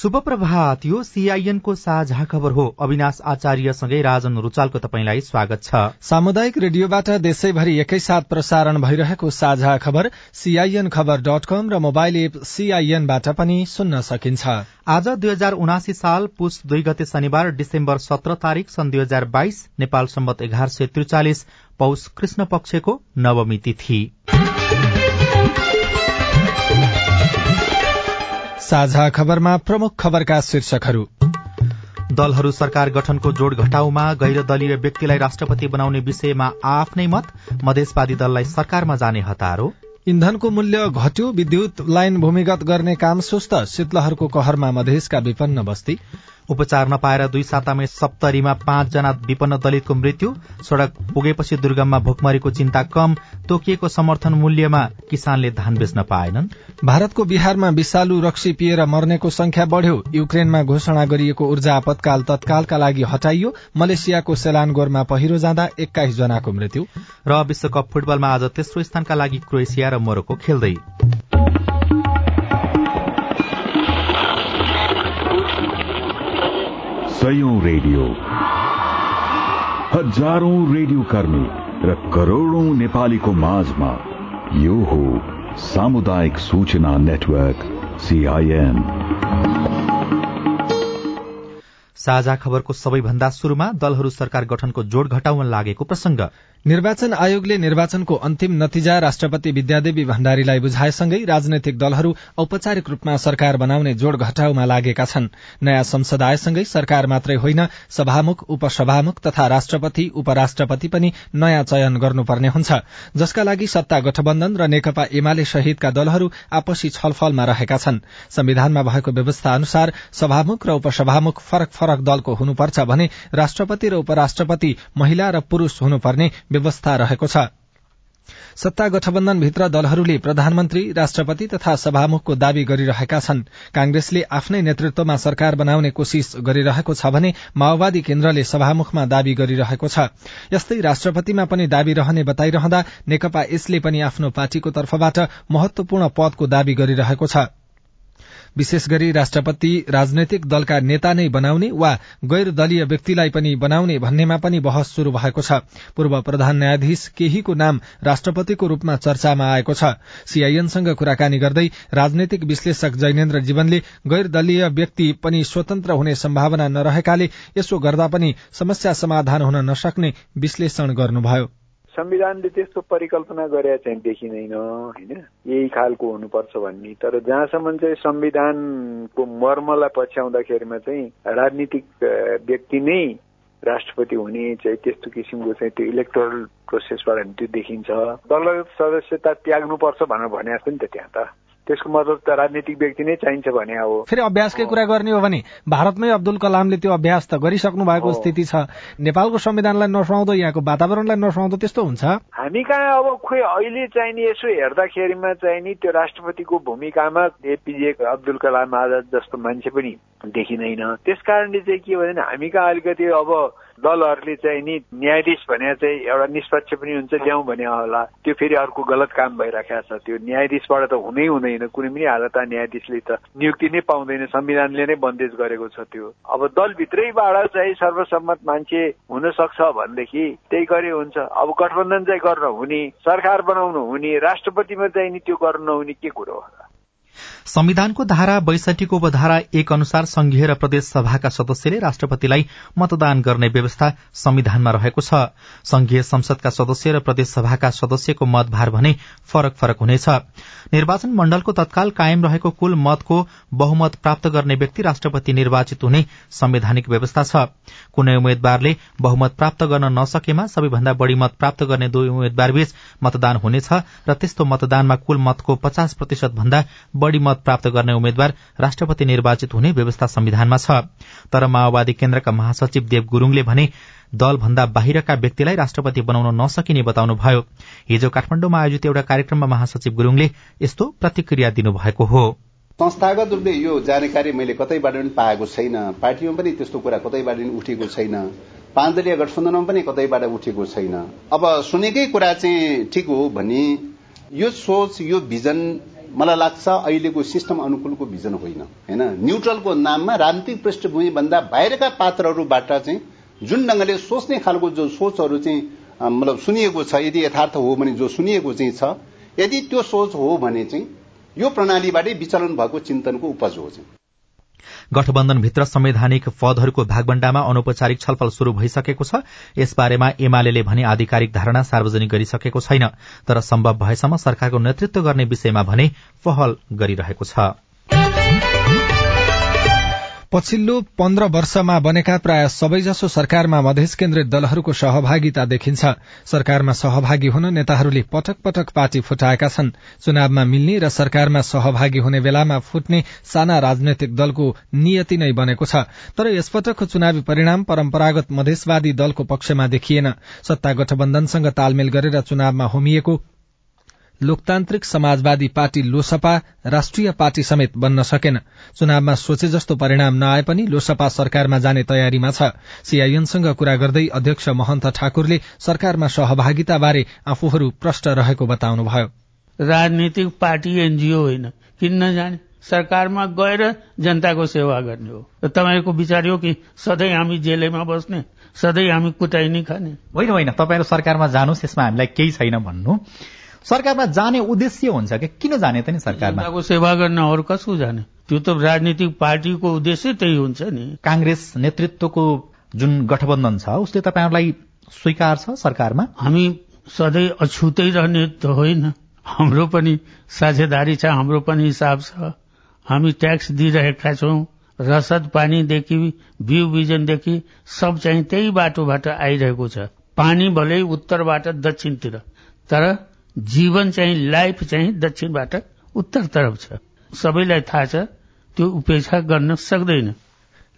शुभ प्रभात यो सीआईएनको साझा खबर हो। अविनाश आचार्यसँगै राजन रुचालको तपाईँलाई स्वागत छ। सामुदायिक रेडियोबाट देशैभरि एकैसाथ प्रसारण भइरहेको साझा खबर सीआईएन खबर डट कम र मोबाइल एप सीआईएनबाट पनि सुन्न सकिन्छ। आज दुई हजार उनासी साल पुष दुई गते शनिबार डिसेम्बर सत्र तारीक सन् दुई हजार बाइस नेपाल सम्बत एघार सय त्रिचालिस पौष कृष्ण पक्षको नवमी तिथि। साझा खबरमा प्रमुख खबरका शीर्षकहरू। दलहरू सरकार गठनको जोड घटाउमा गैर दलीय व्यक्तिलाई राष्ट्रपति बनाउने विषयमा आफ्नै मत मधेसवादी दललाई सरकारमा जाने हतारो। इन्धनको मूल्य घट्यो विद्युत लाइन भूमिगत गर्ने काम सुस्त शीतलहरूको कहरमा मधेसका विपन्न बस्ती। उपचार नपाएर दुई सातामै सप्तरीमा पाँचजना विपन्न दलितको मृत्यु। सड़क पुगेपछि दुर्गममा भोकमरीको चिन्ता कम। तोकिएको समर्थन मूल्यमा किसानले धान बेच्न पाएनन्। भारतको बिहारमा विषालु रक्सी पिएर मर्नेको संख्या बढ़्यो। युक्रेनमा घोषणा गरिएको ऊर्जा आपतकाल तत्कालका लागि हटाइयो। मलेसियाको सेलानगोरमा पहिरो जाँदा एक्काइस जनाको मृत्यु। र विश्वकप फुटबलमा आज तेस्रो स्थानका लागि क्रोएसिया र मोरोको खेल्दै। सयौं रेडियो। हजारौं रेडियो कर्मी र करोड़ौं नेपालीको माझमा यो हो सामुदायिक सूचना नेटवर्क सीआईएन साझा खबरको सबैभन्दा शुरूमा दलहरू सरकार गठनको जोड घटाउन लागेको प्रसंग निर्वाचन आयोगले निर्वाचनको अन्तिम नतिजा राष्ट्रपति विद्यादेवी भण्डारीलाई बुझाएसँगै राजनैतिक दलहरू औपचारिक रूपमा सरकार बनाउने जोड़ घटाउमा लागेका छन्। नयाँ संसद आएसँगै सरकार मात्रै होइन सभामुख उपसभामुख तथा राष्ट्रपति उपराष्ट्रपति पनि नयाँ चयन गर्नुपर्ने हुन्छ। जसका लागि सत्ता गठबन्धन र नेकपा एमाले सहितका दलहरू आपसी छलफलमा रहेका छन्। संविधानमा भएको व्यवस्था अनुसार सभामुख र उपसभामुख फरक फरक दलको हुनुपर्छ भने राष्ट्रपति र उपराष्ट्रपति महिला र पुरूष हुनुपर्ने व्यवस्था रहेको छ। सत्ता गठबन्धनभित्र दलहरूले प्रधानमन्त्री राष्ट्रपति तथा सभामुखको दावी गरिरहेका छन्। कांग्रेसले आफ्नै नेतृत्वमा सरकार बनाउने कोशिश गरिरहेको छ भने माओवादी केन्द्रले सभामुखमा दावी गरिरहेको छ। यस्तै राष्ट्रपतिमा पनि दावी रहने बताइरहँदा नेकपा यसले पनि आफ्नो पार्टीको तर्फबाट महत्वपूर्ण पदको दावी गरिरहेको छ। विशेष गरी राष्ट्रपति राजनैतिक दलका नेता नै बनाउने वा गैर दलीय व्यक्तिलाई पनि बनाउने भन्नेमा पनि बहस शुरू भएको छ। पूर्व प्रधान न्यायाधीश केहीको नाम राष्ट्रपतिको रूपमा चर्चामा आएको छ। सीआईएनसँग कुराकानी गर्दै राजनैतिक विश्लेषक जैनेन्द्र जीवनले गैर दलीय व्यक्ति पनि स्वतन्त्र हुने सम्भावना नरहेकाले यसो गर्दा पनि समस्या समाधान हुन नसक्ने विश्लेषण गर्नुभयो। संविधानले त्यस्तो परिकल्पना गरे चाहिँ देखिँदैन होइन? यही खालको हुनुपर्छ भन्ने। तर जहाँसम्म चाहिँ संविधानको मर्मलाई पछ्याउँदाखेरिमा चाहिँ राजनीतिक व्यक्ति नै राष्ट्रपति हुने चाहिँ त्यस्तो किसिमको चाहिँ त्यो इलेक्टोरल प्रोसेसबाट त्यो देखिन्छ। दल सदस्यता त्याग्नुपर्छ भनेर भने जस्तो नि त त्यहाँ त। त्यसको मतलब त राजनीतिक व्यक्ति नै चाहिन्छ भने अब। फेरि अभ्यासकै कुरा गर्ने हो भने भारतमै अब्दुल कलामले त्यो अभ्यास त गरिसक्नु भएको स्थिति छ। नेपालको संविधानलाई नसुहाउँदो यहाँको वातावरणलाई नसुहाउँदो त्यस्तो हुन्छ? हामी कहाँ अब खोइ अहिले चाहिँ नि यसो हेर्दाखेरिमा चाहिँ नि त्यो राष्ट्रपतिको भूमिकामा एपिजे अब्दुल कलाम आजाद जस्तो मान्छे पनि देखिँदैन। त्यस कारणले चाहिँ के भने हामी कहाँ अलिकति अब दलहरूले चाहिँ नि न्यायाधीश भने चाहिँ एउटा निष्पक्ष पनि हुन्छ ल्याउँ भने होला। त्यो फेरि अर्को गलत काम भइराखेको छ। त्यो न्यायाधीशबाट त हुनै हुँदैन। कुनै पनि हालत न्यायाधीशले त नियुक्ति नै पाउँदैन। संविधानले नै बन्देज गरेको छ त्यो। अब दलभित्रैबाट चाहिँ सर्वसम्मत मान्छे हुन सक्छ भनेदेखि त्यही गरे हुन्छ। अब गठबन्धन चाहिँ गर्न हुने सरकार बनाउनु हुने राष्ट्रपतिमा चाहिँ नि त्यो गर्नु नहुने के कुरो हो संविधानको धारा बैसठीको उपधारा एक अनुसार संघीय र प्रदेश सभाका सदस्यले राष्ट्रपतिलाई मतदान गर्ने व्यवस्था संविधानमा रहेको छ। संघीय संसदका सदस्य र प्रदेश सभाका सदस्यको मतभार भने फरक फरक हुनेछ। निर्वाचन मण्डलको तत्काल कायम रहेको कुल मतको बहुमत प्राप्त गर्ने व्यक्ति राष्ट्रपति निर्वाचित हुने संवैधानिक व्यवस्था छ। कुनै उम्मेद्वारले बहुमत प्राप्त गर्न नसकेमा सबैभन्दा बढ़ी मत प्राप्त गर्ने दुई उम्मेद्वारबीच मतदान हुनेछ र त्यस्तो मतदानमा कुल मतको पचास प्रतिशत भन्दा बढ़ी मत प्राप्त गर्ने उम्मेद्वार राष्ट्रपति निर्वाचित हुने व्यवस्था संविधानमा छ। तर माओवादी केन्द्रका महासचिव देव गुरूङले भने दलभन्दा बाहिरका व्यक्तिलाई राष्ट्रपति बनाउन नसकिने बताउनुभयो। हिजो काठमाडौँमा आयोजित एउटा कार्यक्रममा महासचिव गुरूङले यस्तो प्रतिक्रिया दिनुभएको हो। संस्थागत रूपले यो जानकारी मैले कतैबाट पनि पाएको छैन। पार्टीमा पनि त्यस्तो कुरा कतैबाट पनि उठेको छैन। पाँच दलीय गठबन्धनमा पनि कतैबाट उठेको छैन। अब सुनेकै कुरा चाहिँ ठिक हो भने यो सोच यो भिजन मलाई लाग्छ अहिलेको सिस्टम अनुकूलको भिजन होइन। होइन? न्युट्रलको नाममा राजनीतिक पृष्ठभूमि भन्दा बाहिरका पात्रहरूबाट चाहिँ जुन ढंगले सोच्ने खालको जो सोचहरू चाहिँ मतलब सुनिएको छ यदि यथार्थ हो भने जो सुनिएको चाहिँ छ यदि त्यो सोच हो भने चाहिँ यो प्रणालीबाटै विचलन भएको चिन्तनको उपज हो चाहिँ। गठबन्धनभित्र संवैधानिक पदहरूको भागबण्डामा अनौपचारिक छलफल शुरू भइसकेको छ। यसबारेमा एमाले भने आधिकारिक धारणा सार्वजनिक गरिसकेको छैन तर सम्भव भएसम्म सरकारको नेतृत्व गर्ने विषयमा भने पहल गरिरहेको छ। पछिल्लो पन्ध्र वर्षमा बनेका प्राय सबैजसो सरकारमा मधेस केन्द्रित दलहरूको सहभागिता देखिन्छ। सरकारमा सहभागी हुन नेताहरूले पटक पटक पार्टी फुटाएका छन्। चुनावमा मिल्ने र सरकारमा सहभागी हुने बेलामा फुट्ने साना राजनैतिक दलको नियति नै बनेको छ। तर यसपटकको चुनावी परिणाम परम्परागत मधेसवादी दलको पक्षमा देखिएन। सत्ता गठबन्धनसँग तालमेल गरेर चुनावमा होमिएको लोकतान्त्रिक समाजवादी पार्टी लोसपा राष्ट्रिय पार्टी समेत बन्न सकेन। चुनावमा सोचे जस्तो परिणाम नआए पनि लोसपा सरकारमा जाने तयारीमा छ। सीआईएनसँग कुरा गर्दै अध्यक्ष महन्त ठाकुरले सरकारमा सहभागिताबारे आफूहरू प्रष्ट रहेको बताउनुभयो। राजनीतिक पार्टी एनजीओ होइन। किन नजाने? सरकारमा गएर जनताको सेवा गर्ने हो। र तपाईँको विचार हो कि सधैँ हामी जेलैमा बस्ने सधैँ हामी कुटाइ नै खाने? होइन होइन। तपाईँहरू सरकारमा जानुहोस् यसमा हामीलाई केही छैन भन्नु। सरकारमा जाने उद्देश्य हुन्छ कि? किन जाने त नि सरकारमा? सेवा गर्न अरू कसको जाने? त्यो त राजनीतिक पार्टीको उद्देश्य त्यही हुन्छ नि। कांग्रेस नेतृत्वको जुन गठबन्धन छ उसले तपाईँहरूलाई स्वीकार छ सरकारमा? हामी सधैँ अछुतै रहने त होइन। हाम्रो पनि साझेदारी छ हाम्रो पनि हिसाब छ। हामी ट्याक्स दिइरहेका छौँ रसद पानीदेखि बिउ बिजनदेखि सब चाहिँ त्यही बाटोबाट आइरहेको छ। पानी भलै उत्तरबाट दक्षिणतिर। तर जीवन चाहिँ लाइफ चाहिँ दक्षिणबाट उत्तरतर्फ छ। सबैलाई थाहा छ त्यो उपेक्षा गर्न सक्दैन।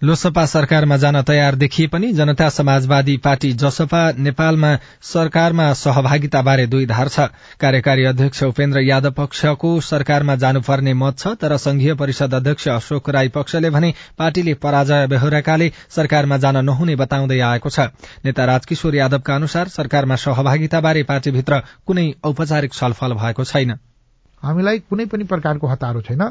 लोसपा सरकारमा जान तयार देखिए पनि जनता समाजवादी पार्टी जसपा नेपालमा सरकारमा सहभागिताबारे दुई धार छ। कार्यकारी अध्यक्ष उपेन्द्र यादव पक्षको सरकारमा जानुपर्ने मत छ तर संघीय परिषद अध्यक्ष अशोक राई पक्षले भने पार्टीले पराजय बेहोरेकाले सरकारमा जान नहुने बताउँदै आएको छ। नेता राजकिशोर यादवका अनुसार सरकारमा सहभागिताबारे पार्टीभित्र कुनै औपचारिक छलफल भएको छैन। हामीलाई कुनै पनि प्रकारको हतारो छैन।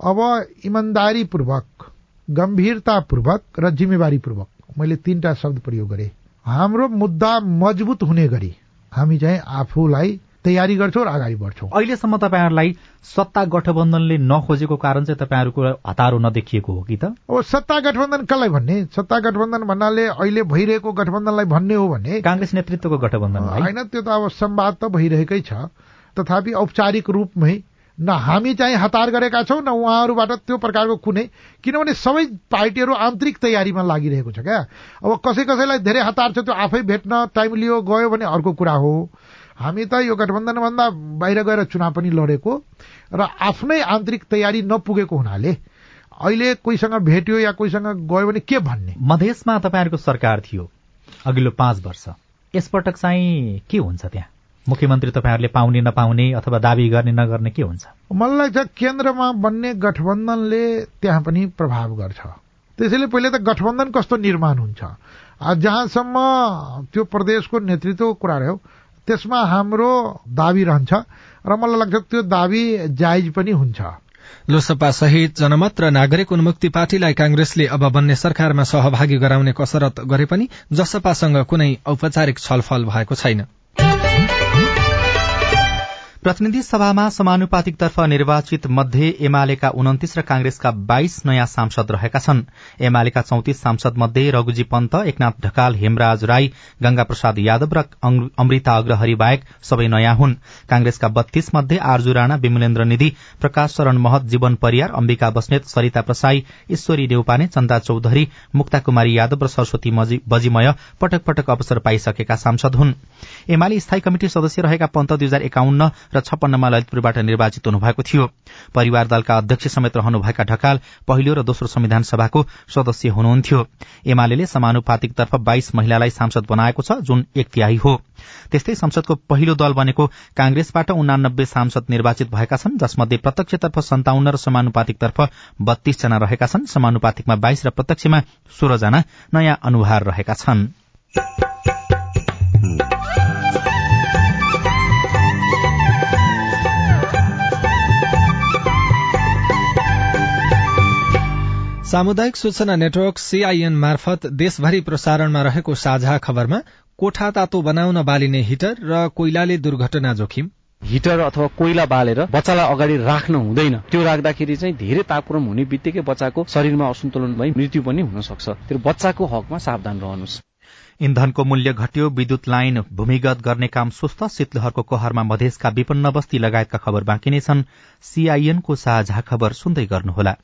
अब इमान्दारीपूर्वक गम्भीरतापूर्वक र जिम्मेवारीपूर्वक मैले तीनटा शब्द प्रयोग गरे। हाम्रो मुद्दा मजबुत हुने गरी हामी चाहिँ आफूलाई तयारी गर्छौँ र अगाडि बढ्छौँ। अहिलेसम्म तपाईँहरूलाई सत्ता गठबन्धनले नखोजेको कारण चाहिँ तपाईँहरूको हतारो नदेखिएको हो कि त? ओ सत्ता गठबन्धन कसलाई भन्ने? सत्ता गठबन्धन भन्नाले अहिले भइरहेको गठबन्धनलाई भन्ने हो भने काङ्ग्रेस नेतृत्वको गठबन्धन होइन त्यो त अब संवाद त भइरहेकै छ। तथापि औपचारिक रूपमै न हामी चाहिँ हतार गरेका छौँ न उहाँहरूबाट त्यो प्रकारको कुनै। किनभने सबै पार्टीहरू आन्तरिक तयारीमा लागिरहेको छ क्या। अब कसै कसैलाई धेरै हतार छ त्यो आफै भेट्न टाइम लियो गयो भने अर्को कुरा हो। हामी त यो गठबन्धनभन्दा बाहिर गएर चुनाव पनि लडेको र आफ्नै आन्तरिक तयारी नपुगेको हुनाले अहिले कोहीसँग भेट्यो या कोहीसँग गयो भने के भन्ने? मधेसमा तपाईँहरूको सरकार थियो अघिल्लो पाँच वर्ष। यसपटक चाहिँ के हुन्छ त्यहाँ? मुख्यमन्त्री तपाईँहरूले पाउने नपाउने अथवा दावी गर्ने नगर्ने के हुन्छ? मलाई लाग्छ केन्द्रमा बन्ने गठबन्धनले त्यहाँ पनि प्रभाव गर्छ। त्यसैले पहिले त गठबन्धन कस्तो निर्माण हुन्छ? जहाँसम्म त्यो प्रदेशको नेतृत्वको कुरा रह्यो त्यसमा हाम्रो दावी रहन्छ र मलाई लाग्छ त्यो दावी जायज पनि हुन्छ। लोसपा सहित जनमत र नागरिक उन्मुक्ति पार्टीलाई कांग्रेसले अब बन्ने सरकारमा सहभागी गराउने कसरत गरे पनि जसपासँग कुनै औपचारिक छलफल भएको छैन। प्रतिनिधि सभामा समानुपातिकतर्फ निर्वाचित मध्ये एमालेका उन्तिस र कांग्रेसका बाइस नयाँ सांसद रहेका छन्। एमालेका चौतिस सांसद मध्ये रघुजी पन्त एकनाथ ढकाल हेमराज राई गंगा प्रसाद यादव र अमृता अग्रहरी बाहेक सबै नयाँ हुन्। कांग्रेसका बत्तीस मध्ये आर्जु राणा विमलेन्द्र निधि प्रकाश शरण महत जीवन परियार अम्बिका बस्नेत सरिता प्रसाई ईश्वरी देउपाने चन्दा चौधरी मुक्ता कुमारी यादव र सरस्वती बजीमय पटक पटक अवसर पाइसकेका सांसद हुन्। एमाले स्थायी कमिटी सदस्य रहेका पन्त दुई हजार एकाउन्न र छप्पन्नमा ललितपुरबाट निर्वाचित हुनुभएको थियो। परिवार दलका अध्यक्ष समेत रहनुभएका ढकाल पहिलो र दोस्रो संविधान सभाको सदस्य हुनुहुन्थ्यो। एमाले समानुपातिकतर्फ बाइस महिलालाई सांसद बनाएको छ जुन एक तिहाई हो। त्यस्तै संसदको पहिलो दल बनेको कांग्रेसबाट उनानब्बे सांसद निर्वाचित भएका छन् जसमध्ये प्रत्यक्षतर्फ सन्ताउन्न र समानुपातिकतर्फ बत्तीस जना रहेका छन्। समानुपातिकमा बाइस र प्रत्यक्षमा सोह्रजना नयाँ अनुहार रहेका छन्। सामुदायिक सूचना नेटवर्क सीआईएन मार्फत देशभरि प्रसारणमा रहेको साझा खबरमा कोठा तातो बनाउन बालिने हिटर र कोइलाले दुर्घटना जोखिम। हिटर अथवा कोइला बालेर बच्चालाई अगाडि राख्न हुँदैन। त्यो राख्दाखेरि चाहिँ धेरै तापक्रम हुने बित्तिकै बच्चाको शरीरमा असन्तुलन भई मृत्यु पनि हुन सक्छ त्यो बच्चाको हकमा सावधान रहनुहोस्। इन्धनको मूल्य घट्यो विद्युत लाइन भूमिगत गर्ने काम सुस्त शीतलहरको कोहरमा मधेसका विपन्न बस्ती लगायतका खबर बाँकी नै छन्। सीआईएनको साझा खबर सुन्दै गर्नुहोला।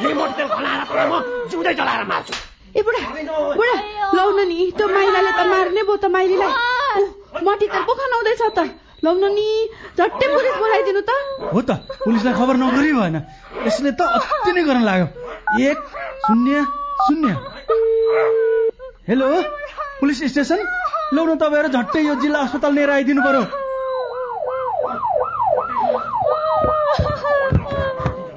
जिउँदै जलाएर मार्छु। ए बुढा बुढा लौ नि त्यो माइलाले त मार्ने भयो त माइलीलाई। मटी त पो खनाउँदैछ त। लौ नि झट्टै पुलिस बोलाइदिनु त। हो त पुलिसलाई खबर नगरी भएन। यसले त अति नै गर्न लाग्यो। एक शून्य शून्य। Hello police station? लौ न तपाईँहरू झट्टै यो जिल्ला अस्पताल लिएर आइदिनु पर्यो।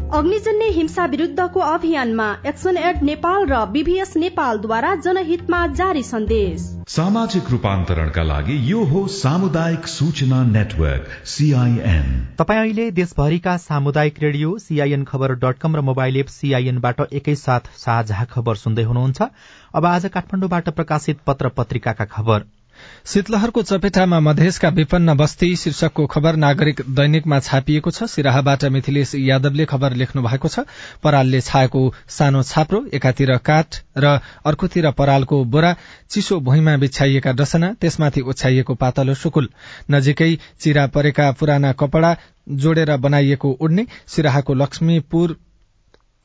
अग्निजन्य हिंसा विरुद्धको अभियानमा एक्सन एड नेपाल र बीभीएस नेपालद्वारा जनहितमा जारी सन्देश। सामाजिक रूपान्तरणका लागि यो हो सामुदायिक सूचना नेटवर्क सीआईएन तपाईँ अहिले देशभरिका सामुदायिक रेडियो सीआईएन खबर डट कम र मोबाइल एप सीआईएनबाट एकैसाथ साझा खबर सुन्दै हुनुहुन्छ। अब आज काठमाडौँबाट प्रकाशित पत्र पत्रिकाका खबर। शीतलहरको चपेटामा मधेसका विपन्न बस्ती शीर्षकको खबर नागरिक दैनिकमा छापिएको छ। सिराहाबाट मिथिलेश यादवले खबर लेख्नु भएको छ। परालले छाएको सानो छाप्रो एकातिर काठ र अर्कोतिर परालको बोरा चिसो भुइँमा बिछाइएका डसना त्यसमाथि ओछ्याइएको पातलो सुकुल। नजिकै चिरा परेका पुराना कपड़ा जोडेर बनाइएको उड्ने सिराहाको लक्ष्मीपुर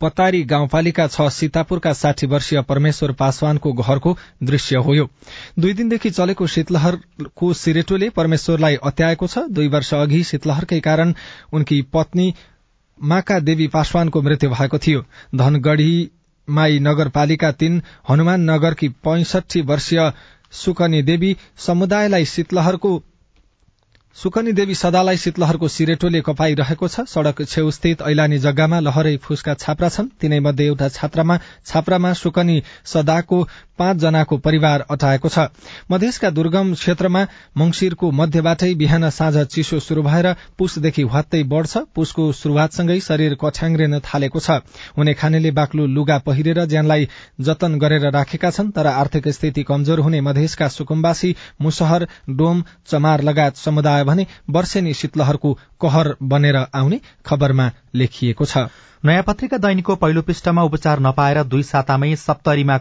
पतारी गाउँपालिका छ सीतापुरका साठी वर्षीय परमेश्वर पासवानको घरको दृश्य हो यो। दुई दिनदेखि चलेको शीतलहरको सिरेटोले परमेश्वरलाई अत्याएको छ। दुई वर्ष अघि शीतलहरकै कारण उनकी पत्नी माका देवी पासवानको मृत्यु भएको थियो। धनगढ़ी माई नगरपालिका तीन हनुमान नगरकी पैंसठी वर्षीय सुकनी देवी समुदायलाई शीतलहरको सुकनी देवी सदालाई शीतलहरको सिरेटोले कपाइरहेको छ। सड़क छेउस्थित ऐलानी जग्गामा लहरै फुसका छाप्रा छन्। तिनैमध्ये एउटा छात्रामा छाप्रामा सुकनी सदाको पाँच जनाको परिवार अटाएको छ। मधेसका दुर्गम क्षेत्रमा मंगिरको मध्यबाटै बिहान साँझ चिसो शुरू भएर पुसदेखि हवात्तै बढ़छ। पुसको शुरूआतसँगै शरीर कछ्याङ्ग्रेन थालेको छ। हुने खानेले बाक्लो लुगा पहिरेर ज्यानलाई जतन गरेर राखेका छन् तर आर्थिक स्थिति कमजोर हुने मधेसका सुकुम्बासी मुसहर डोम चमार लगायत समुदाय भने वर्षेनी शीतलहरको कहर बनेर आउने खबरमा लेखिएको छ। नयाँ पत्रिका दैनिकको पहिलो पृष्ठमा उपचार नपाएर दुई सातामै सप्तरीमा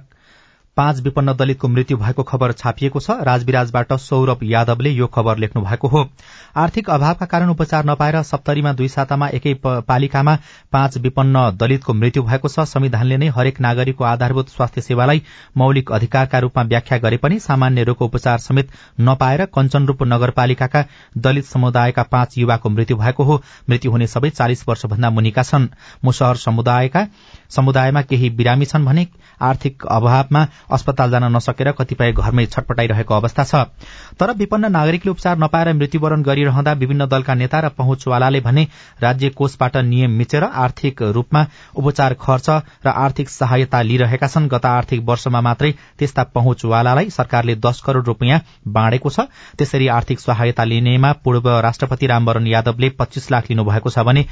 पाँच विपन्न दलितको मृत्यु भएको खबर छापिएको छ। राजविराजबाट सौरभ यादवले यो खबर लेख्नु भएको हो। आर्थिक अभावका कारण उपचार नपाएर सप्तरीमा दुई सातामा एकै पालिकामा पाँच विपन्न दलितको मृत्यु भएको छ। संविधानले नै हरेक नागरिकको आधारभूत स्वास्थ्य सेवालाई मौलिक अधिकारका रूपमा व्याख्या गरे पनि सामान्य रोगको उपचार समेत नपाएर कञ्चनरूप नगरपालिकाका दलित समुदायका पाँच युवाको मृत्यु भएको हो। मृत्यु हुने सबै चालिस वर्षभन्दा मुनिका छन्। मुसहर समुदायमा केही बिरामी छन् भने आर्थिक अभावमा अस्पताल जान नसकेर कतिपय घरमै छटपटाइरहेको अवस्था छ। तर विपन्न नागरिकले उपचार नपाएर मृत्युवरण गरिरहँदा विभिन्न दलका नेता र पहुँचवालाले भने राज्य कोषबाट नियम मिचेर आर्थिक रूपमा उपचार खर्च र आर्थिक सहायता लिइरहेका छन्। गत आर्थिक वर्षमा मात्रै त्यस्ता पहुँचवालालाई सरकारले दश करोड़ रूपियाँ बाँडेको छ। त्यसरी आर्थिक सहायता लिनेमा पूर्व राष्ट्रपति रामवरण यादवले पच्चीस लाख लिनुभएको छ भने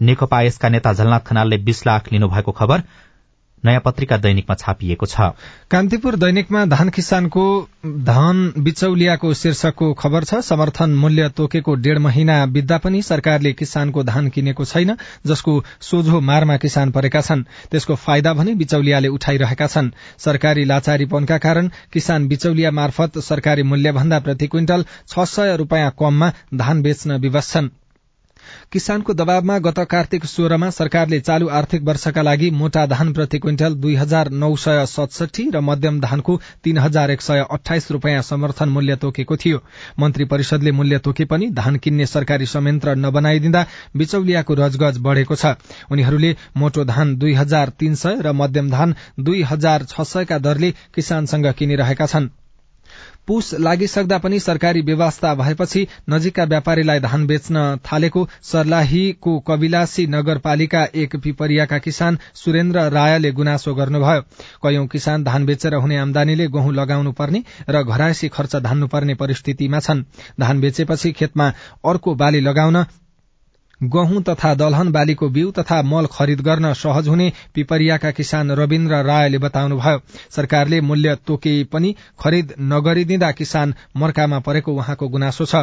नेकपा यसका नेता झलनाथ खनालले बीस लाख लिनुभएको खबर नयाँ पत्रिका दैनिकमा छापिएको छ। कान्तिपुर दैनिकमा धान किसानको धान बिचौलियाको शीर्षकको खबर छ। समर्थन मूल्य तोकेको डेढ़ महिना बित्दा पनि सरकारले किसानको धान किनेको छैन जसको सोझो मारमा किसान परेका छन्। त्यसको फाइदा भने बिचौलियाले उठाइरहेका छन्। सरकारी लाचारीपनका कारण किसान बिचौलिया मार्फत सरकारी मूल्यभन्दा प्रति क्विन्टल छ सय रूपियाँ कममा धान बेच्न विवश छन्। किसानको दबावमा गत कार्तिक सोह्रमा सरकारले चालू आर्थिक वर्षका लागि मोटा धान प्रति क्विन्टल दुई हजार नौ सय सतसठी र मध्यम धानको तीन हजार एक सय अठाइस रूपियाँ समर्थन मूल्य तोकेको थियो। मन्त्री परिषदले मूल्य तोके पनि धान किन्ने सरकारी संयन्त्र नबनाइदिँदा बिचौलियाको रजगज बढ़ेको छ। उनीहरूले मोटो धान दुई हजार तीन सय र मध्यम धान दुई हजार छ सयका दरले किसानसँग किनिरहेका छनृ। पुस लागिसक्दा पनि सरकारी व्यवस्था भएपछि नजिकका व्यापारीलाई धान बेच्न थालेको सर्लाहीको कविलासी नगरपालिका एक पिपरियाका किसान सुरेन्द्र रायले गुनासो गर्नुभयो। कयौं किसान धान बेचेर हुने आमदानीले गहुँ लगाउनु पर्ने र घरायसी खर्च धान्नुपर्ने परिस्थितिमा छन्। धान बेचेपछि खेतमा अर्को बाली लगाउन गहुँ तथा दलहन बालीको बिउ तथा मल खरिद गर्न सहज हुने पिपरियाका किसान रविन्द्र रायले बताउनुभयो। सरकारले मूल्य तोके पनि खरिद नगरिदिँदा किसान मर्कामा परेको उहाँको गुनासो छ।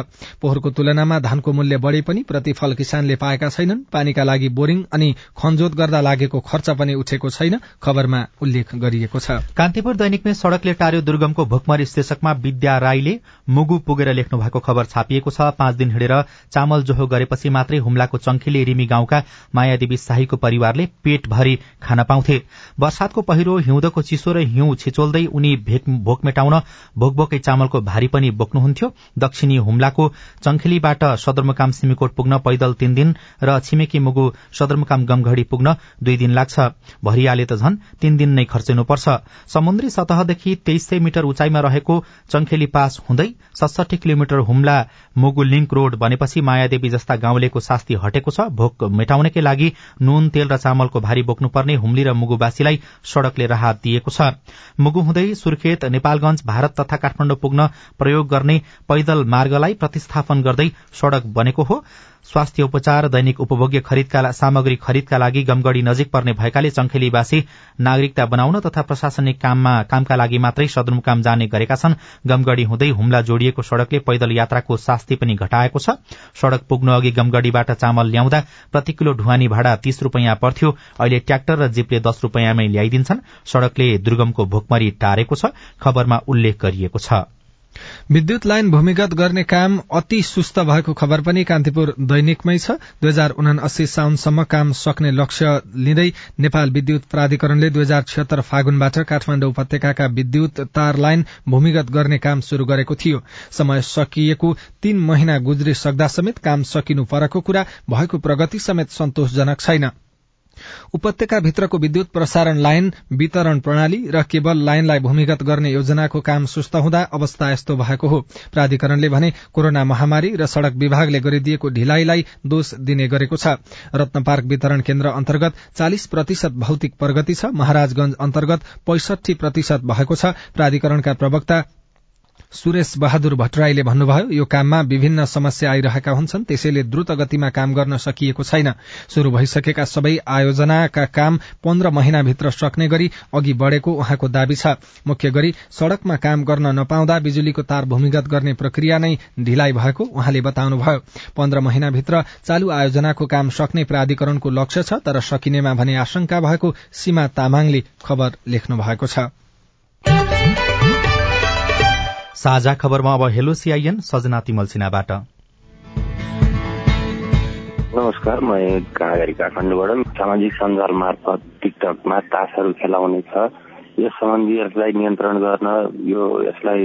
पोहोरको तुलनामा धानको मूल्य बढ़े पनि प्रतिफल किसानले पाएका छैनन्। पानीका लागि बोरिङ अनि खनजोत गर्दा लागेको खर्च पनि उठेको छैन खबरमा उल्लेख गरिएको छ। कान्तिपुर दैनिकमै सड़कले टार्यो दुर्गमको भोकमरी शीर्षकमा विद्या राईले मुगु पुगेर लेख्नु भएको खबर छापिएको छ। पाँच दिन हिँडेर चामल जोहो गरेपछि मात्रै हुम्ला जिल्लाको चंखेले रिमी गाउँका मायादेवी शाहीको परिवारले पेटभरि खान पाउँथे। वर्षातको पहिरो हिउँदको चिसो र हिउँ छिचोल्दै उनी भोक मेटाउन भोकभोकै चामलको भारी पनि बोक्नुहुन्थ्यो। दक्षिणी हुम्लाको चंखेलीबाट सदरमुकाम सिमीकोट पुग्न पैदल तीन दिन र छिमेकी मुगु सदरमुकाम गमघड़ी पुग्न दुई दिन लाग्छ। भरियाले त झन तीन दिन नै खर्चिनुपर्छ। समुद्री सतहदेखि तेइस सय मिटर उचाइमा रहेको चंखेली पास हुँदै सडसठी kilometre Humla Mugu link road बनेपछि मायादेवी जस्ता गाउँलेको शास्ति हटेको छ। भोक मेटाउनकै लागि नून तेल र चामलको भारी बोक्नुपर्ने हुम्ली र मुगुवासीलाई सड़कले राहत दिएको छ। मुगु हुँदै सुर्खेत नेपालगंज भारत तथा काठमाडौँ पुग्न प्रयोग गर्ने पैदल मार्गलाई प्रतिस्थापन गर्दै सड़क बनेको हो। स्वास्थ्य उपचार दैनिक उपभोग्य खरिदका सामग्री खरिदका लागि गमगढ़ी नजिक पर्ने भएकाले चंखेलीवासी नागरिकता बनाउन तथा प्रशासनिक काममा कामका लागि मात्रै सदरमुकाम जाने गरेका छन्। गमगढ़ी हुँदै हुम्ला जोडिएको सड़कले पैदल यात्राको शास्ति पनि घटाएको छ। सड़क पुग्नु अघि गमगढ़ीबाट चामल ल्याउँदा प्रति किलो ढुवानी भाडा तीस रूपियाँ पर्थ्यो। अहिले ट्र्याक्टर र जीपले दश रूपियाँमै ल्याइदिन्छन्। सड़कले दुर्गमको भोकमरी टारेको छ। खबरमा उल्लेख गरिएको छ। विद्युत लाइन भूमिगत गर्ने काम अति सुस्त भएको खबर पनि कान्तिपुर दैनिकमै छ। दुई हजार उनासी साउनसम्म काम सक्ने लक्ष्य लिँदै नेपाल विद्युत प्राधिकरणले दुई हजार छिहत्तर फागुनबाट काठमाण्डु उपत्यकाका विद्युत तार लाइन भूमिगत गर्ने काम शुरू गरेको थियो। समय सकिएको तीन महिना गुज्रिसक्दा समेत काम सकिनु परको कुरा भएको प्रगति समेत सन्तोषजनक छैन। उपत्यका भित्रको विद्युत प्रसारण लाइन वितरण प्रणाली र केबल लाइनलाई भूमिगत गर्ने योजनाको काम सुस्त हुँदा अवस्था यस्तो भएको हो। प्राधिकरणले भने कोरोना महामारी र सड़क विभागले गरिदिएको ढिलाइलाई दोष दिने गरेको छ। रत्न पार्क वितरण केन्द्र अन्तर्गत चालिस प्रतिशत भौतिक प्रगति छ। महाराजगंज अन्तर्गत पैंसठी प्रतिशत भएको छ। प्राधिकरणका प्रवक्ता सुरेश बहादुर भट्टराईले भन्नुभयो यो काममा विभिन्न समस्या आइरहेका हुन्छन् त्यसैले द्रुत गतिमा काम गर्न सकिएको छैन। शुरू भइसकेका सबै आयोजनाका काम पन्ध्र महिनाभित्र सक्ने गरी अघि बढ़ेको उहाँको दावी छ। मुख्य गरी सड़कमा काम गर्न नपाउँदा बिजुलीको तार भूमिगत गर्ने प्रक्रिया नै ढिलाइ भएको उहाँले बताउनुभयो। पन्ध्र महिनाभित्र चालू आयोजनाको काम सक्ने प्राधिकरणको लक्ष्य छ तर सकिनेमा भने आशंका भएको सीमा तामाङले खबर लेख्नु भएको छ। साझा खबरमा अब हेलो सिआइएन सजना तिमल सिन्हाबाट। नमस्कार म काँगरी काठमाडौँबाट। सामाजिक सञ्जाल मार्फत टिकटकमा तासहरू खेलाउने छ। यस सम्बन्धी यसलाई नियन्त्रण गर्न यो यसलाई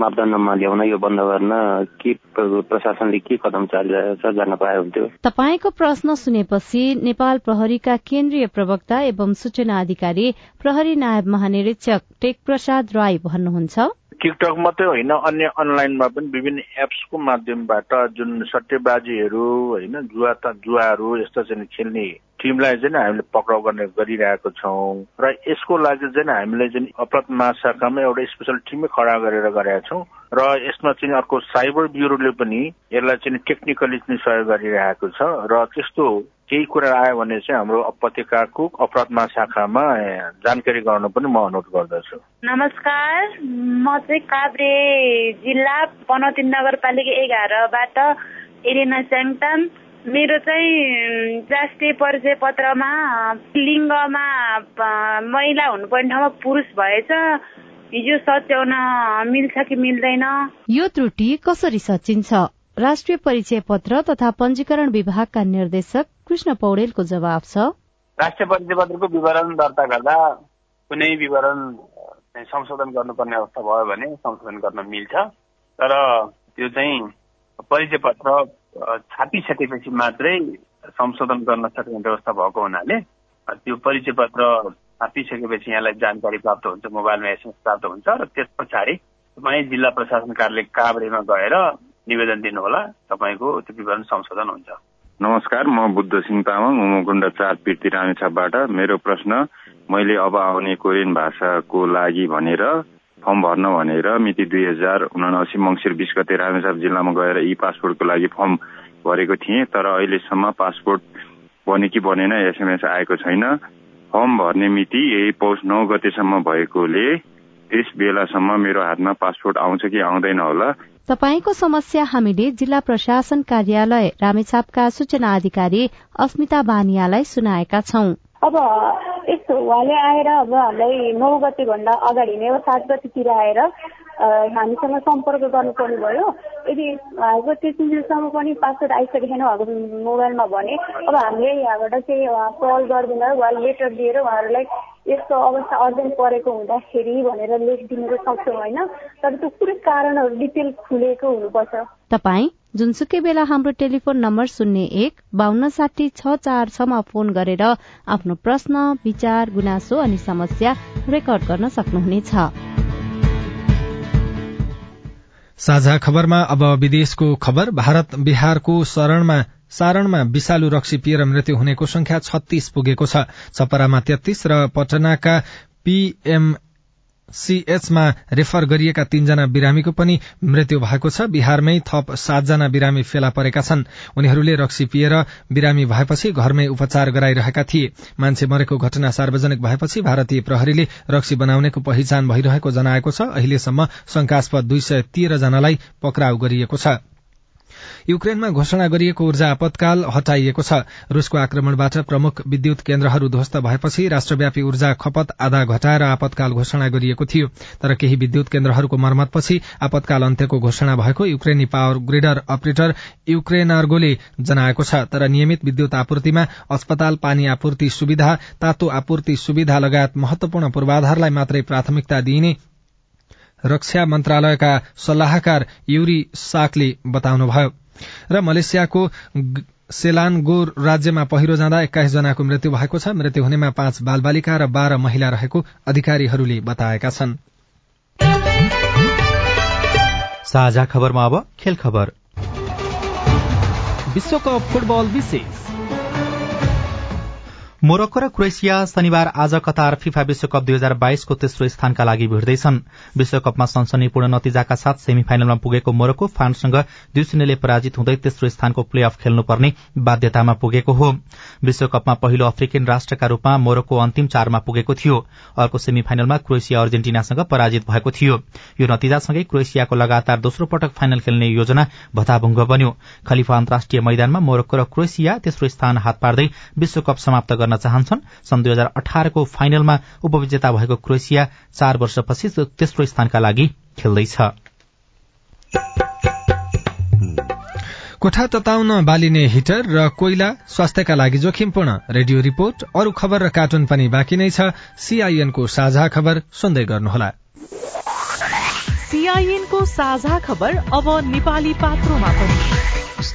मापदण्डमा ल्याउन यो बन्द गर्न के प्रशासनले के कदम चालिरहेको छ जान्न पाए हुन्थ्यो तपाईँको प्रश्न सुनेपछि नेपाल प्रहरीका केन्द्रीय प्रवक्ता एवं सूचना अधिकारी प्रहरी नायब महानिरीक्षक टेक प्रसाद राई भन्नुहुन्छ। टिकटक मात्रै होइन अन्य अनलाइनमा पनि विभिन्न एप्सको माध्यमबाट जुन सट्टेबाजीहरू होइन जुवा जुवाहरू यस्ता चाहिँ खेल्ने टिमलाई चाहिँ हामीले पक्राउ गर्ने गरिरहेको छौँ। र यसको लागि चाहिँ हामीले चाहिँ अपराध महाशाखामा एउटा स्पेसल टिमै खडा गरेर गरेका छौँ। र यसमा चाहिँ अर्को साइबर ब्युरोले पनि यसलाई चाहिँ टेक्निकली चाहिँ सहयोग गरिरहेको छ। र त्यस्तो केही कुरा आयो भने चाहिँ हाम्रो उपत्यकाको अपराध महाशाखामा जानकारी गराउन पनि म अनुरोध गर्दछु। नमस्कार। म चाहिँ काभ्रे जिल्ला पनौती नगरपालिका एघारबाट एरिना च्याङटान मेरो चाहिँ राष्ट्रिय परिचय पत्रमा लिङ्गमा महिला हुनुपर्ने ठाउँमा पुरुष भएछ। हिजो सच्याउन मिल्छ कि मिल्दैन? यो त्रुटि कसरी सचिन्छ? राष्ट्रिय परिचय पत्र तथा पञ्जीकरण विभागका निर्देशक कृष्ण पौडेलको जवाब छ। राष्ट्रिय परिचय पत्रको विवरण दर्ता गर्दा कुनै विवरण संशोधन गर्नुपर्ने अवस्था भयो भने संशोधन गर्न मिल्छ। तर त्यो चाहिँ परिचय पत्र छापिसकेपछि मात्रै संशोधन गर्न सक्ने व्यवस्था भएको हुनाले त्यो परिचय पत्र छापिसकेपछि यहाँलाई जानकारी प्राप्त हुन्छ मोबाइलमा एसएमएस प्राप्त हुन्छ र त्यस पछाडि तपाईँ जिल्ला प्रशासन कार्यालय काभ्रेमा गएर निवेदन दिनुहोला तपाईँको त्यो विवरण संशोधन हुन्छ। नमस्कार म बुद्ध सिंह तामाङ उमकुण्ड चार पिर्ती रामेछापबाट मेरो प्रश्न मैले अब आउने कोरियन भाषाको लागि भनेर फर्म भर्न भनेर मिति दुई हजार उनासी मङ्सिर बिस गते रामेछाप जिल्लामा गएर ई पासपोर्टको लागि फर्म भरेको थिएँ तर अहिलेसम्म पासपोर्ट बने कि बनेन एसएमएस आएको छैन। फर्म भर्ने मिति यही पौष नौ गतेसम्म भएकोले त्यस बेलासम्म मेरो हातमा पासपोर्ट आउँछ कि आउँदैन होला। तपाईँको समस्या हामीले जिल्ला प्रशासन कार्यालय रामेछापका सूचना अधिकारी अस्मिता बानियालाई सुनाएका छौं। अब यस्तो उहाँले आएर अब हामीलाई नौ गते भन्दा अगाडि नै सात गतितिर आएर हामीसँग सम्पर्क गर्नुपर्ने भयो। यदि उहाँको त्यति दिनसम्म पनि पासवर्ड आइसकेको छैन उहाँको मोबाइलमा भने अब हामीले यहाँबाट चाहिँ कल गरिदिन वा लेटर दिएर उहाँहरूलाई यस्तो अवस्था अर्जेन्ट परेको हुँदाखेरि भनेर लेखिदिनु सक्छौँ होइन? तर त्यो पुरै कारणहरू डिटेल खुलेको हुनुपर्छ। तपाईँ जुनसुकै बेला हाम्रो टेलिफोन नम्बर शून्य एक बान्न साठी छ चार छमा फोन गरेर आफ्नो प्रश्न विचार गुनासो अनि समस्या रेकर्ड गर्न सक्नुहुनेछ। साझा खबरमा अब विदेशको खबर। भारत बिहारको शरणमा सारणमा विषालु रक्सी पिएर मृत्यु हुनेको संख्या छत्तीस पुगेको छ। छपरामा तेत्तीस र पटनाका पीएम सीएचमा रेफर गरिएका तीनजना बिरामीको पनि मृत्यु भएको छ। बिहारमै थप सातजना बिरामी फेला परेका छन्। उनीहरूले रक्सी पिएर बिरामी भएपछि घरमै उपचार गराइरहेका थिए। मान्छे मरेको घटना सार्वजनिक भएपछि भारतीय प्रहरीले रक्सी बनाउनेको पहिचान भइरहेको जनाएको छ। अहिलेसम्म शंकास्पद दुई सय तेह्र जनालाई पक्राउ गरिएको छ। युक्रेनमा घोषणा गरिएको ऊर्जा आपतकाल हटाइएको छ। रूसको आक्रमणबाट प्रमुख विद्युत केन्द्रहरू ध्वस्त भएपछि राष्ट्रव्यापी ऊर्जा खपत आधा घटाएर आपतकाल घोषणा गरिएको थियो। तर केही विद्युत केन्द्रहरूको मर्मतपछि आपतकाल अन्त्यको घोषणा भएको युक्रेनी पावर ग्रिडर अपरेटर युक्रेनर्गोले जनाएको छ। तर नियमित विद्युत आपूर्तिमा अस्पताल पानी आपूर्ति सुविधा तातो आपूर्ति सुविधा लगायत महत्वपूर्ण पूर्वाधारलाई मात्रै प्राथमिकता दिइने रक्षा मन्त्रालयका सल्लाहकार युरी साकले बताउनुभयो। र मलेसियाको सेलानगोर राज्यमा पहिरो जाँदा एक्काइस जनाको मृत्यु भएको छ। मृत्यु हुनेमा पाँच बालबालिका र बाह्र महिला रहेको अधिकारीहरूले बताएका छन्। विश्वकप फुटबल विशेष। मोरक्को र क्रोएसिया शनिबार आज कतार फिफा विश्वकप दुई हजार बाइसको तेस्रो स्थानका लागि भिड्दैछन्। विश्वकपमा सनसनीपूर्ण नतिजाका साथ सेमी फाइनलमा पुगेको मोरक्को फ्रान्ससँग दुई शून्यले पराजित हुँदै तेस्रो स्थानको प्ले अफ खेल्नुपर्ने बाध्यतामा पुगेको हो। विश्वकपमा पहिलो अफ्रिकन राष्ट्रका रूपमा मोरक्को अन्तिम चारमा पुगेको थियो। अर्को सेमी फाइनलमा क्रोएसिया अर्जेन्टिनासँग पराजित भएको थियो। यो नतिजासँगै क्रोएसियाको लगातार दोस्रो पटक फाइनल खेल्ने योजना भताभुङ्ग बन्यो। खलिफा अन्तर्राष्ट्रिय मैदानमा मोरक्को र क्रोएसिया तेस्रो स्थान हात पार्दै विश्वकप समाप्त गर्न चाहन्छन्। सन् दुई हजार अठारको फाइनलमा उपविजेता भएको क्रोएसिया चार वर्षपछि तेस्रो स्थानका लागि खेल्दैछ। कोठा तताउन बालिने हिटर र कोइला स्वास्थ्यका लागि जोखिमपूर्ण। रेडियो रिपोर्ट अरू खबर र कार्टुन पनि बाँकी नै छ। सीआईएनको साझा खबर सुन्दै गर्नुहोला। सीआईएनको साझा खबर अब नेपाली पात्रोमा पनि।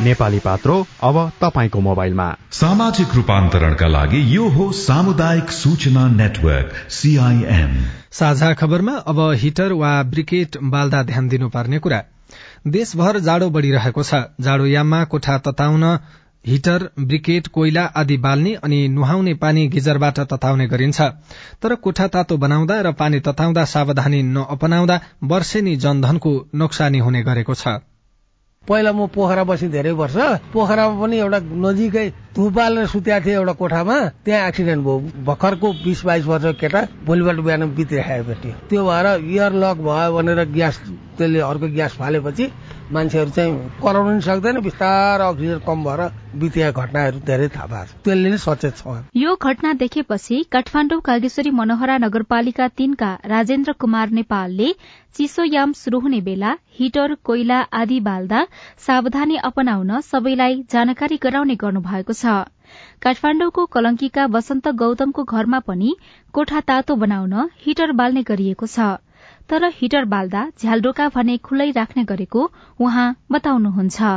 नेपाली पात्रो अब तपाईँको मोबाइलमा। सामाजिक रूपान्तरणका लागि यो हो सामुदायिक सूचना नेटवर्क सीआईएन साझा खबरमा अब हिटर वा ब्रिकेट बाल्दा ध्यान दिनुपर्ने कुरा। देशभर जाडो बढ़िरहेको छ। जाडोयाममा कोठा तताउन हिटर ब्रिकेट कोइला आदि बाल्ने अनि नुहाउने पानी गिजरबाट तताउने गरिन्छ। तर कोठा तातो बनाउँदा र पानी तताउँदा सावधानी नअपनाउँदा वर्षेनी जनधनको नोक्सानी हुने गरेको छ। पहिला म पोखरा बसेँ धेरै वर्ष पोखरामा पनि एउटा नजिकै धुप बालेर सुत्या थिएँ एउटा कोठामा त्यहाँ एक्सिडेन्ट भयो। भर्खरको बिस बाइस वर्ष केटा भोलिपल्ट बिहान बितिराखेको त्यो भएर इयर लक भयो भनेर ग्यास त्यसले अर्को ग्यास फालेपछि मान्छेहरू चाहिँ कराउनु पनि सक्दैन बिस्तारै अक्सिजन कम भएर बितिया घटनाहरू धेरै थाहा भएको छ। त्यसले नै सचेत छ यो घटना देखेपछि काठमाडौँ कागेश्वरी मनोहरा नगरपालिका तीनका राजेन्द्र कुमार नेपालले चिसोयाम शुरू हुने बेला हिटर कोइला आदि बाल्दा सावधानी अपनाउन सबैलाई जानकारी गराउने गर्नु भएको छ। काठमाडौँको कलंकीका वसन्त गौतमको घरमा पनि कोठा तातो बनाउन हिटर बाल्ने गरिएको छ। तर हिटर बाल्दा झ्यालडोका भने खुल्लै राख्ने गरेको उहाँ बताउनुहुन्छ।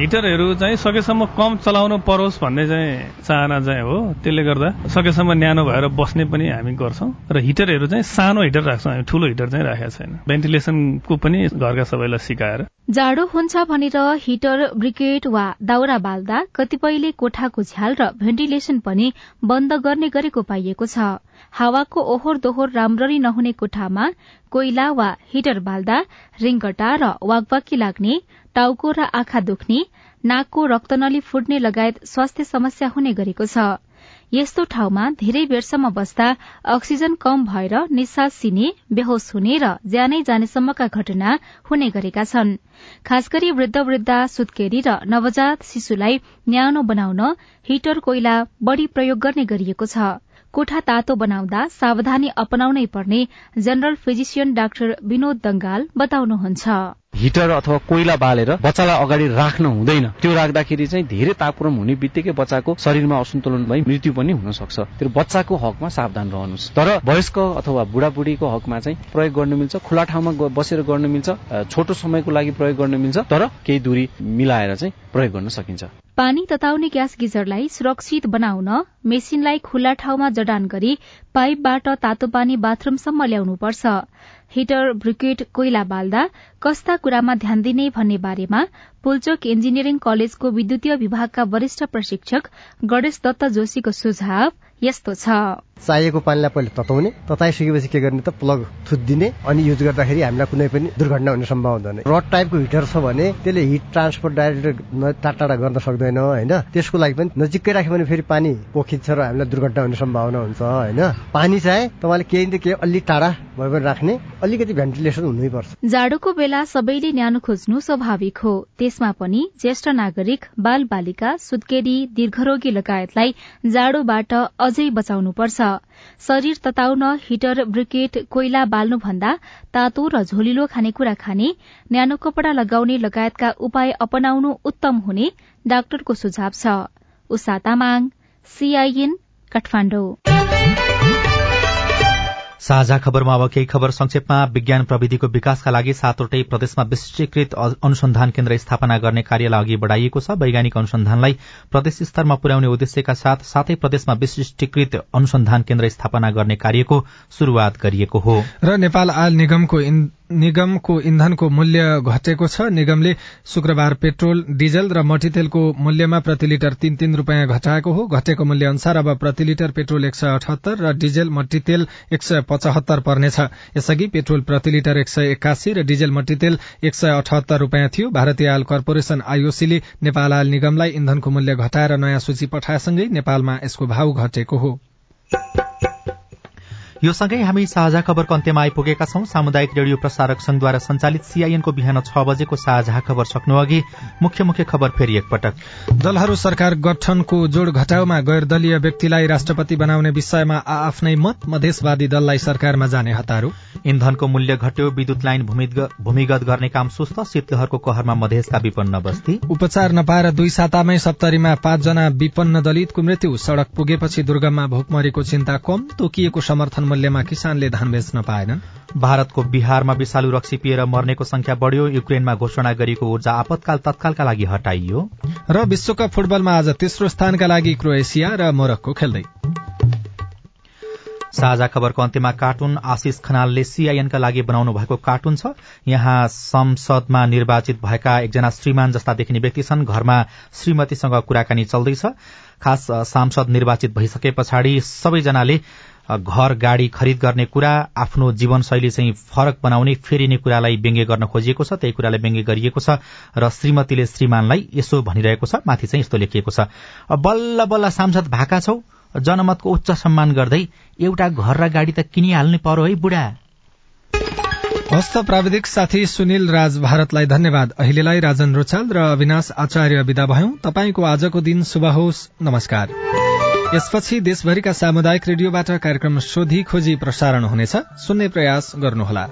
हिटरहरू चाहिँ सकेसम्म कम चलाउनु परोस् भन्ने चाहिँ चाहना चाहिँ हो। त्यसले गर्दा सकेसम्म न्यानो भएर बस्ने पनि हामी गर्छौँ र हिटरहरू चाहिँ सानो हिटर राख्छौँ हामी ठूलो हिटर चाहिँ राखेका छैन। भेन्टिलेसनको पनि घरका सबैलाई सिकाएर। जाडो हुन्छ भनेर हिटर ब्रिकेट वा दाउरा बाल्दा कतिपयले कोठाको झ्याल र भेन्टिलेसन पनि बन्द गर्ने गरेको पाइएको छ। हावाको ओहोर दोहोर राम्ररी नहुने कोठामा कोइला वा हिटर बाल्दा रिङ्गटा र वागवाकी लाग्ने टाउको र आँखा दुख्ने नाकको रक्तनली फुट्ने लगायत स्वास्थ्य समस्या हुने गरेको छ। यस्तो ठाउँमा धेरै बेरसम्म बस्दा अक्सिजन कम भएर निश्वास सिने बेहोस हुने र ज्यानै जानेसम्मका घटना हुने गरेका छन्। खास गरी वृद्ध वृद्धा सुत्केरी र नवजात शिशुलाई न्यानो बनाउन हिटर कोइला बढ़ी प्रयोग गर्ने गरिएको छ। कोठा तातो बनाउँदा सावधानी अपनाउनै पर्ने general physician doctor Vinod Dangal बताउनुहुन्छ। हिटर अथवा कोइला बालेर बच्चालाई अगाडि राख्न हुँदैन। त्यो राख्दाखेरि चाहिँ धेरै तापक्रम हुने बित्तिकै बच्चाको शरीरमा असन्तुलन भई मृत्यु पनि हुन सक्छ त्यो बच्चाको हकमा सावधान रहनुहोस्। तर वयस्क अथवा बुढाबुढीको हकमा चाहिँ प्रयोग गर्न मिल्छ खुला ठाउँमा बसेर गर्न मिल्छ छोटो समयको लागि प्रयोग गर्न मिल्छ तर केही दूरी मिलाएर चाहिँ प्रयोग गर्न सकिन्छ। पानी तताउने ग्यास गिजरलाई सुरक्षित बनाउन मेसिनलाई खुल्ला ठाउँमा जडान गरी पाइपबाट तातो पानी बाथरूमसम्म ल्याउनुपर्छ। हिटर ब्रिकेट कोइला बाल्दा कस्ता कुरामा ध्यान दिने भन्ने बारेमा पुलचोक इन्जिनियरिङ कलेजको विद्युतीय विभागका वरिष्ठ प्रशिक्षक गणेश दत्त जोशीको सुझाव यस्तो छ। चाहिएको पानीलाई पहिले तताउने तताइसकेपछि के गर्ने त प्लग थुत्दिने अनि युज गर्दाखेरि हामीलाई कुनै पनि दुर्घटना हुने सम्भावना हुँदैन। रड टाइपको हिटर छ भने त्यसले हिट ट्रान्सफर डाइरेक्ट टाढा टाढा गर्न सक्दैन होइन? त्यसको लागि पनि नजिकै राख्यो भने फेरि पानी पोखिन्छ र हामीलाई दुर्घटना हुने सम्भावना हुन्छ होइन? पानी चाहिँ तपाईँले केही न केही अलिक टाढा भयो भने राख्ने अलिकति भेन्टिलेसन हुनैपर्छ। जाडोको बेला सबैले न्यानो खोज्नु स्वाभाविक हो। त्यसमा पनि ज्येष्ठ नागरिक बाल बालिका सुत्केरी दीर्घरोगी लगायतलाई जाडोबाट अझै बचाउनुपर्छ। शरीर तताउन हिटर ब्रिकेट कोइला बाल्नुभन्दा तातो र झोलिलो खानेकुरा खाने न्यानो कपड़ा लगाउने लगायतका उपाय अपनाउनु उत्तम हुने डाक्टरको सुझाव छ। उषा तामाङ सीआईएन साझा खबरमा अब केही खबर संक्षेपमा। विज्ञान प्रविधिको विकासका लागि सातवटै प्रदेशमा विशिष्टीकृत अनुसन्धान केन्द्र स्थापना गर्ने कार्यलाई अघि बढ़ाइएको छ। वैज्ञानिक अनुसन्धानलाई प्रदेश स्तरमा पुर्याउने उद्देश्यका साथ सातै प्रदेशमा विशिष्टीकृत अनुसन्धान केन्द्र स्थापना गर्ने कार्यको शुरूआत गरिएको हो। र नेपाल आयल निगमको निगमको इन्धनको मूल्य घटेको छ। निगमले शुक्रबार पेट्रोल डिजल र मट्टीतेलको मूल्यमा प्रति लिटर तीन तीन रूपियाँ घटाएको हो। घटेको मूल्य अनुसार अब प्रति लिटर पेट्रोल एक सय अठहत्तर र डिजल मट्टीतेल एक सय पचहत्तर पर्नेछ। यसअघि पेट्रोल प्रति लिटर एक सय एक्कासी र डिजल मट्टीतेल एक सय अठहत्तर रूपियाँ थियो। भारतीय आयल कर्पोरेशन आईओसीले नेपाल आयल निगमलाई इन्धनको मूल्य घटाएर नयाँ सूची पठाएसँगै नेपालमा यसको भाव घटेको हो। यो सँगै हामी साझा खबरको अन्त्यमा आइपुगेका छौं। सामुदायिक रेडियो प्रसारक संघद्वारा संचालित सीआईएनको बिहान छ बजेको साझा खबर सक्नु अघि मुख्य मुख्य खबर फेरि एकपटक। दलहरू सरकार गठनको जोड़ घटाउमा गैर दलीय व्यक्तिलाई राष्ट्रपति बनाउने विषयमा आफ्नै मत मधेसवादी दललाई सरकारमा जाने हतारो। इन्धनको मूल्य घट्यो विद्युत लाइन भूमिगत गर्ने काम सुस्त शीतलहरको कहरमा मधेसका विपन्न बस्ती। उपचार नपाएर दुई सातामै सप्तरीमा पाँचजना विपन्न दलितको मृत्यु सड़क पुगेपछि दुर्गममा भोकमरीको चिन्ता कम तोकिएको समर्थन मूल्यमा किसानले धान बेच्न पाएनन्। भारतको बिहारमा विषालु रक्सी पिएर मर्नेको संख्या बढ़्यो। युक्रेनमा घोषणा गरिएको ऊर्जा आपतकाल तत्कालका लागि हटाइयो। र विश्वकप फुटबलमा आज तेस्रो स्थानका लागि क्रोएसिया र मोरक्को खेल्दै। साझा खबरको अन्त्यमा कार्टुन आशिष खनालले सीआईएनका लागि बनाउनु भएको कार्टुन छ। यहाँ संसदमा निर्वाचित भएका एकजना श्रीमान जस्ता देखिने व्यक्ति छन्। घरमा श्रीमतीसँग कुराकानी चल्दैछ। खास सांसद निर्वाचित भइसके पछाडि सबैजनाले घर गाड़ी खरिद गर्ने कुरा आफ्नो जीवनशैली चाहिँ फरक बनाउने फेरिने कुरालाई व्यङ्ग्य गर्न खोजिएको छ त्यही कुरालाई व्यङ्ग्य गरिएको छ र श्रीमतीले श्रीमानलाई यसो भनिरहेको छ माथि चाहिँ यस्तो लेखिएको छ। बल्ल बल्ल सांसद भाका छौ जनमतको उच्च सम्मान गर्दै एउटा घर र गाडी त किनिहाल्ने पर्यो है बुढा। हस्त प्राविधिक साथी सुनिल राज भारतलाई धन्यवाद। अहिलेलाई राजन रोचाल र अविनाश आचार्य विदा भयौं। तपाईँको आजको दिन शुभ होस्। नमस्कार। यसपछि देशभरिका सामुदायिक रेडियोबाट कार्यक्रम सोधी खोजी प्रसारण हुनेछ। सुन्ने प्रयास गर्नुहोला।